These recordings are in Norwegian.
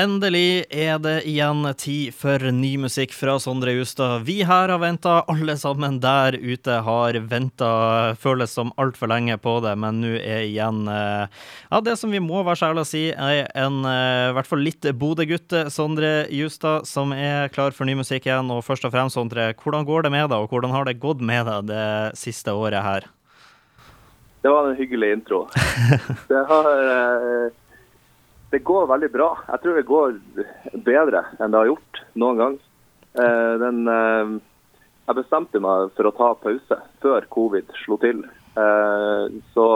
Endelig er det igjen tid for ny musikk fra Sondre Justad. Vi her har venta, alle sammen der ute har venta, føles som altfor lenge på det, men nå er igjen eh, Ja, det som vi må være så ærlige å si, er en eh, i hvert fall litt Bodø-gutt, Sondre Justad, som er klar for ny musikk igjen. Og først og fremst, Sondre, hvordan går det med deg, og hvordan har det gått med deg det siste året her? Det var en hyggelig intro. Det har eh, det går veldig bra. Jeg tror det går bedre enn det har gjort noen gang. Eh, den, eh, jeg bestemte meg for å ta pause før covid slo til. Eh, så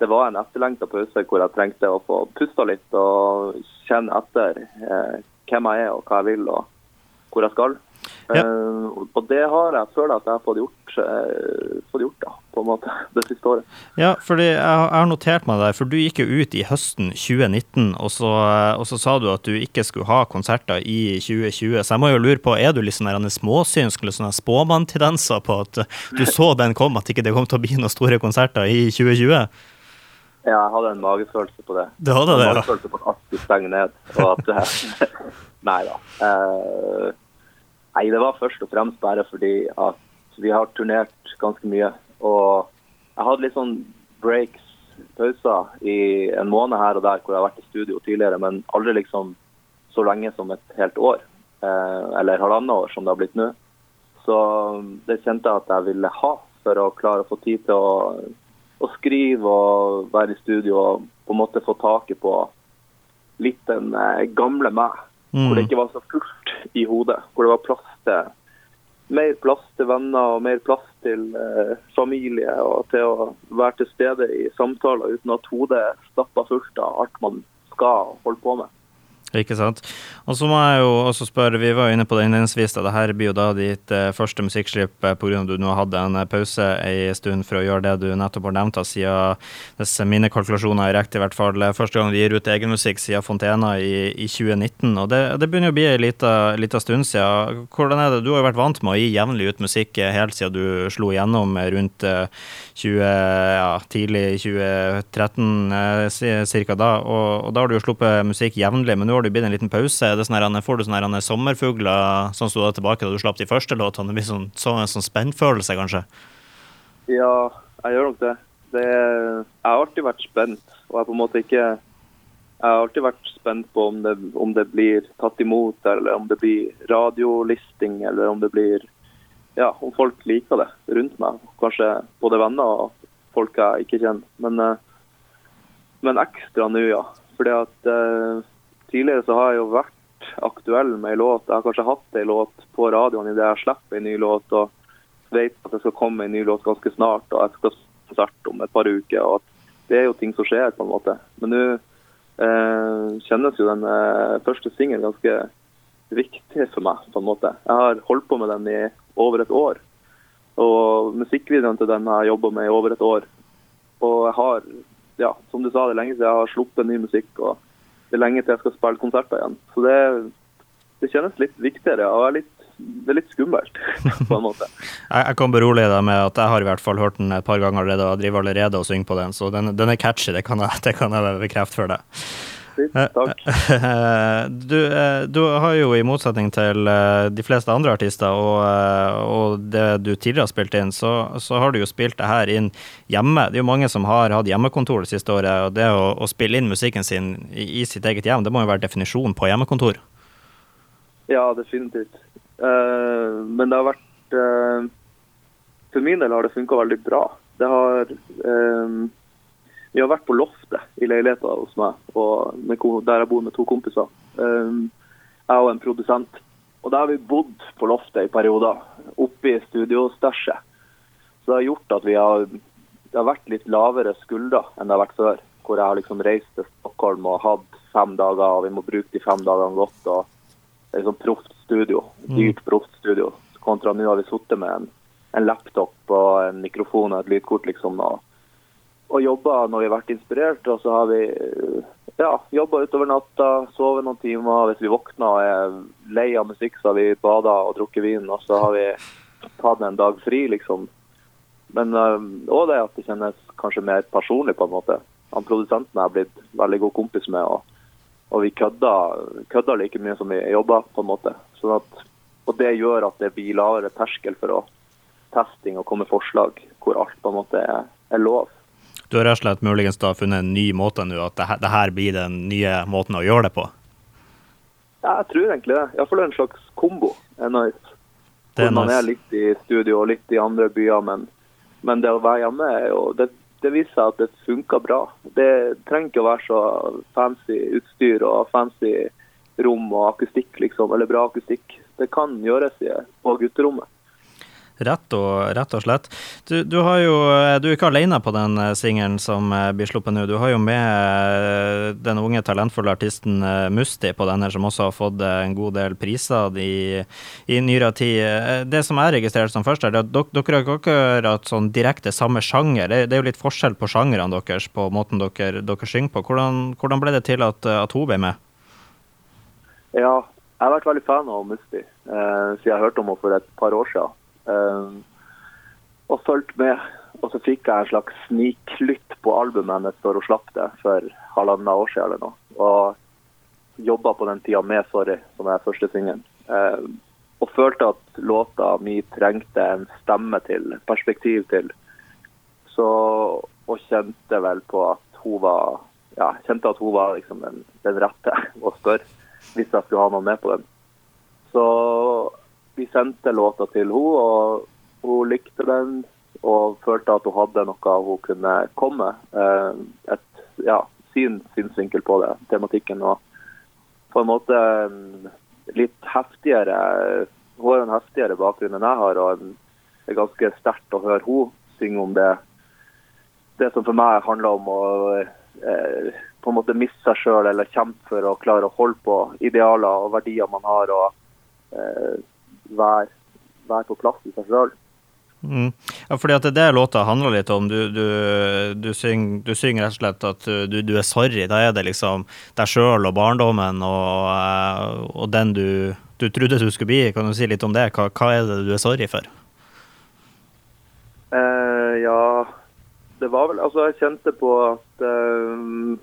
det var en etterlengta pause hvor jeg trengte å få pusta litt og kjenne etter eh, hvem jeg er og hva jeg vil og hvor jeg skal. Ja. Uh, og det har jeg føler at jeg har fått gjort, uh, fått gjort da, på en måte, det siste året. Ja, fordi jeg, jeg har notert meg det, for du gikk jo ut i høsten 2019, og så, og så, sa du at du ikke skulle ha konserter i 2020. Så jeg må jo lure på, er du litt sånn småsynsk eller sånne spåmanntendenser på at du så den kom, at ikke det kom til å bli noen store konserter i 2020? Ja, jeg hadde en magefølelse på det. Du hadde det, ja. Magefølelse på at alt skulle stenge ned. og at Nei da. Uh, Nei, det var først og fremst bare fordi at vi har turnert ganske mye. Og jeg hadde litt sånn breaks, pauser, i en måned her og der hvor jeg har vært i studio tidligere, men aldri liksom så lenge som et helt år. Eh, eller halvannet år, som det har blitt nå. Så det kjente jeg at jeg ville ha for å klare å få tid til å, å skrive og være i studio og på en måte få taket på litt den eh, gamle meg. Mm. Hvor det ikke var så fullt i hodet. Hvor det var plass til mer plass til venner og mer plass til eh, familie. Og til å være til stede i samtaler uten at hodet stappa fullt av alt man skal holde på med. Ikke sant. Og så må jeg jo også spørre, vi var jo inne på det innledningsvis, da det her blir jo da ditt uh, første musikkslipp uh, pga. at du nå hadde en uh, pause ei stund for å gjøre det du nettopp har nevnt, siden disse mine kalkulasjoner er riktige, i hvert fall første gang du gir ut egen musikk siden Fontena i, i 2019. Og det, det, begynner å bli ei lita stund siden. Hvordan er det? Du har jo vært vant med å gi jevnlig ut musikk helt siden du slo igjennom rundt 20, ja, tidlig 2013 ca. da, og, og, da har du jo sluppet musikk jevnlig. men nå har har det blitt en liten pause? Det sånne, får du sånne sommerfugler sånn som du hadde tilbake da du slapp de første låtene? Det blir sånn, sånn, sånn spennfølelse, kanskje? Ja, jeg gjør nok det. det jeg har alltid vært spent, og jeg på en måte ikke jeg har alltid vært spent på om det, om det, blir tatt imot, eller om det blir radiolisting, eller om det blir Ja, om folk liker det rundt meg. Kanskje både venner og folk jeg ikke kjenner. Men, eh, men ekstra nå, ja. Fordi at eh, tidligere så har jeg jo vært aktuell med en låt. Jeg har kanskje hatt en låt på radioen idet jeg slipper en ny låt og vet at det skal komme en ny låt ganske snart. Og jeg skal konsert om et par uker. og Det er jo ting som skjer, på en måte. Men nå eh, kjennes jo den eh, første singelen ganske viktig for meg, på en måte. Jeg har holdt på med den i over et år. Og musikkvideoen til den har jeg jobba med i over et år. Og jeg har, ja, som du sa, det lenge siden jeg har sluppet ny musikk. og det er lenge til jeg skal spille konserter igjen. Så det, det kjennes litt viktigere og er litt, det er litt skummelt, på en måte. jeg, jeg kan berolige deg med at jeg har i hvert fall hørt den et par ganger allerede og driver allerede og synger på den, så den, den er catchy, det kan, jeg, det kan jeg bekrefte for deg. Takk. Du, eh, du, har jo i motsetning til eh, de fleste andre artister og, eh, og det du tidligere har spilt inn, så, så, har du jo spilt det her inn hjemme. Det er jo mange som har hatt hjemmekontor det siste året, og det å, å spille inn musikken sin i, i, sitt eget hjem, det må jo være definisjonen på hjemmekontor? Ja, definitivt. Uh, men det har vært uh, For min del har det funka veldig bra. Det har uh, vi har vært på loftet i leiligheten hos meg, med, der jeg bor med to kompiser. Um, jeg og en produsent. Og da har vi bodd på loftet i perioder, oppe i studiostæsjet. Så det har gjort at vi har, det har vært litt lavere skuldre enn det har vært før. Hvor jeg har liksom reist til Stockholm og hatt fem dager, og vi må bruke de fem dagene godt. og Det er liksom proft studio. Mm. Dyrt proft studio. Kontra nå har vi sittet med en, en laptop og en mikrofon og et lydkort, liksom. og og jobba når vi har vært inspirert. Og så har vi ja, jobba utover natta, sovet noen timer. Hvis vi våkner og er lei av musikk, så har vi bada og drukket vin. Og så har vi tatt en dag fri, liksom. Men òg det at det kjennes kanskje mer personlig, på en måte. Han Produsenten har blitt veldig god kompis med. og, og vi kødder, like mye som vi jobber, på en måte. Sånn at, og det gjør at det blir lavere terskel for å testing og komme forslag hvor alt på en måte er, er lov. Du har rett og slett muligens da funnet en ny måte nå, at det her, det her blir den nye måten å gjøre det på? Ja, jeg tror egentlig det. Iallfall en slags kombo er nice. Det er nice. man er litt i studio og litt i andre byer, men, men det å være hjemme er jo det, det viser seg at det funker bra. Det trenger ikke å være så fancy utstyr og fancy rom og akustikk, liksom, eller bra akustikk. Det kan gjøres på gutterommet. Rett og, rett og slett. Du, du, jo, du er ikke alene på den eh, singelen som eh, blir sluppet nå. Du har jo med eh, den unge, talentfulle artisten eh, Musti på denne, som også har fått eh, en god del priser i, i nyere tid. Eh, Det som jeg registrerte som først, er at dere har ikke akkurat sånn direkte samme sjanger. Det, det er jo litt forskjell på sjangrene deres, på måten dere, dere synger på. Hvordan, hvordan ble det til at, at hun ble med? Ja, jeg har vært veldig fan av Musti eh, siden jeg hørte om henne for et par år siden. Eh, og fulgte med. Og så fikk jeg en slags sniklytt på albumet hennes før hun slapp det for halvannet år siden eller noe. Og jobba på den tida med 'Sorry', som er første singelen. Eh, og følte at låta mi trengte en stemme til, perspektiv til. Så Og kjente vel på at hun var ja, kjente at hun var liksom den, den rette å spørre hvis jeg skulle ha noen med på den. Så vi sendte låta til henne, og hun likte den og følte at hun hadde noe hun kunne komme med. Et, ja, sin synsvinkel på det, tematikken. Og på en måte litt heftigere Hun har en heftigere bakgrunn enn jeg har, og det er ganske sterkt å høre hun synge om det. Det som for meg handler om å eh, på en måte miste seg sjøl eller kjempe for å klare å holde på idealer og verdier man har, og eh, være, være på plass i seg sjøl. Mm. Ja, fordi at det er det låta handler litt om. Du, du, du, synger, du synger rett og slett at du, du er sorry. Da er det liksom deg sjøl og barndommen og, eh, og den du, du trodde du skulle bli. Kan du si litt om det? Hva, hva er det du er sorry for? Eh, ja, det var vel Altså, jeg kjente på at eh,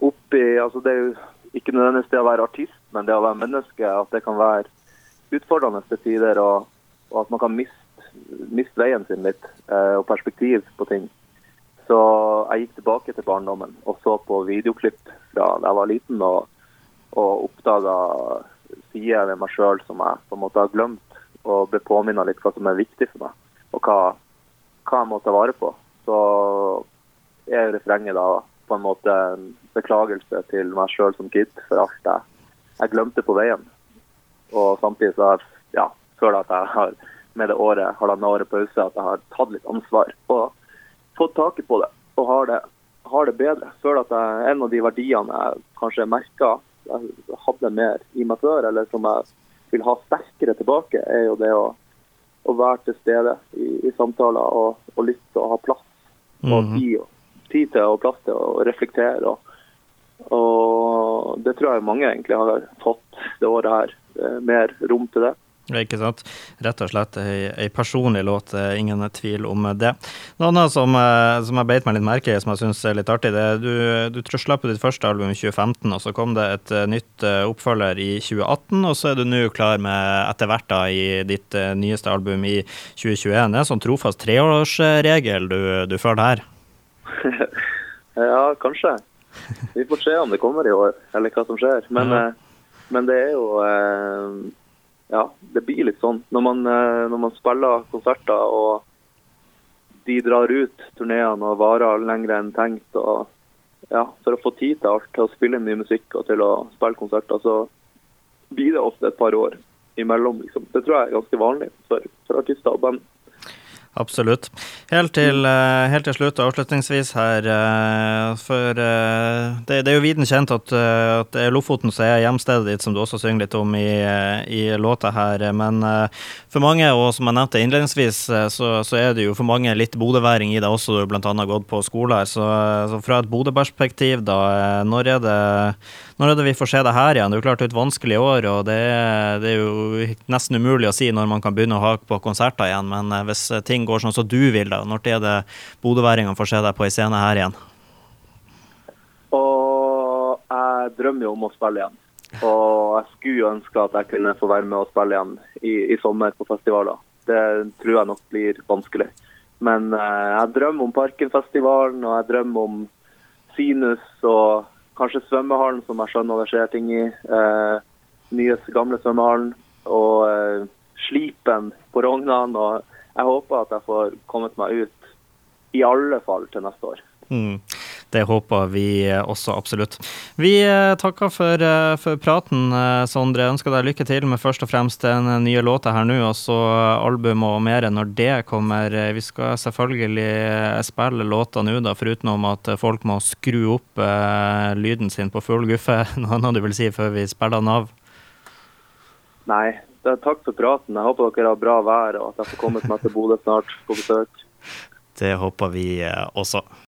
oppi Altså, det er jo ikke nødvendigvis det å være artist, men det å være menneske, at det kan være utfordrende til tider, og, og at man kan miste, miste veien sin litt, eh, og perspektiv på ting. Så jeg gikk tilbake til barndommen og så på videoklipp fra da jeg var liten, og, og oppdaga sider ved meg sjøl som jeg på en måte har glemt, og ble påminna litt hva som er viktig for meg, og hva, hva jeg må ta vare på. Så er refrenget da på en måte en beklagelse til meg sjøl som kid for alt jeg, jeg glemte på veien. Og samtidig så har jeg ja, føler at jeg har med det året, halvannet året pause, at jeg har tatt litt ansvar og fått taket på det. Og har det, har det bedre. Føler at jeg, en av de verdiene jeg kanskje merka jeg hadde mer i meg før, eller som jeg vil ha sterkere tilbake, er jo det å, å være til stede i, i samtaler og, og lytte og ha plass og Mhm. tid, tid til og plass til å reflektere. Og, og det tror jeg mange egentlig har fått det året her. Eh, Mer rom til det. Ikke sant? Rett og slett ei, ei personlig låt, eh, ingen tvil om det. Noe annet som, eh, som jeg beit meg litt merke i, som jeg syns er litt artig, det er du, du tror på ditt første album i 2015, og så kom det et nytt oppfølger i 2018, og så er du nå klar med etter hvert da i ditt nyeste album i 2021. Det er en sånn trofast treårsregel du, du følger her. Ja, kanskje. Vi får se om det kommer i år, eller hva som skjer. Men, Ja. Men det er jo eh, Ja, det blir litt sånn. Når man, eh, når man spiller konserter og de drar ut turneene og varer lenger enn tenkt, og ja, for å få tid til alt, til å spille ny musikk og til å spille konserter, så blir det ofte et par år imellom. Liksom. Det tror jeg er ganske vanlig for, for artister og band. Absolutt. Helt til, eh, helt til slutt, avslutningsvis her, eh, for eh, det, det er jo viden kjent at, at det er Lofoten som er hjemstedet ditt, som du også synger litt om i, i låta her. Men for mange, og som jeg nevnte innledningsvis, så, så er det jo for mange litt bodøværing i det også. Du har annet gått på skole her. Så, så fra et Bodø-perspektiv, da, når er, det, når er det vi får se det her igjen? Det er jo klart det er et vanskelig år, og det, det er jo nesten umulig å si når man kan begynne å ha på konserter igjen. Men hvis eh, ting går sånn som du vil, da, når er det bodøværingene får se deg på ei scene her igjen? Og jeg drømmer jo om å spille igjen. Og jeg skulle ønske at jeg kunne få være med og spille igjen i, i sommer på festivaler. Det tror jeg nok blir vanskelig. Men eh, jeg drømmer om Parkenfestivalen, og jeg drømmer om Sinus og kanskje svømmehallen, som jeg skjønner det skjer ting i. Eh, nye, gamle svømmehallen. Og eh, Slipen på Rognan. Og jeg håper at jeg får kommet meg ut i alle fall til neste år. Mm. Det håper vi også absolutt. Vi eh, takker for, eh, for, praten, Sondre. Sondre. Ønsker deg lykke til med først og fremst den nye låta her nå, og så album og mer når det kommer. Vi skal selvfølgelig spille låta nå, da, foruten om at folk må skru opp eh, lyden sin på full guffe. Noe annet du vil si før vi spiller den av? Nei, takk for praten. Jeg håper dere har bra vær, og at jeg får kommet meg til Bodø snart på besøk. Det håper vi også.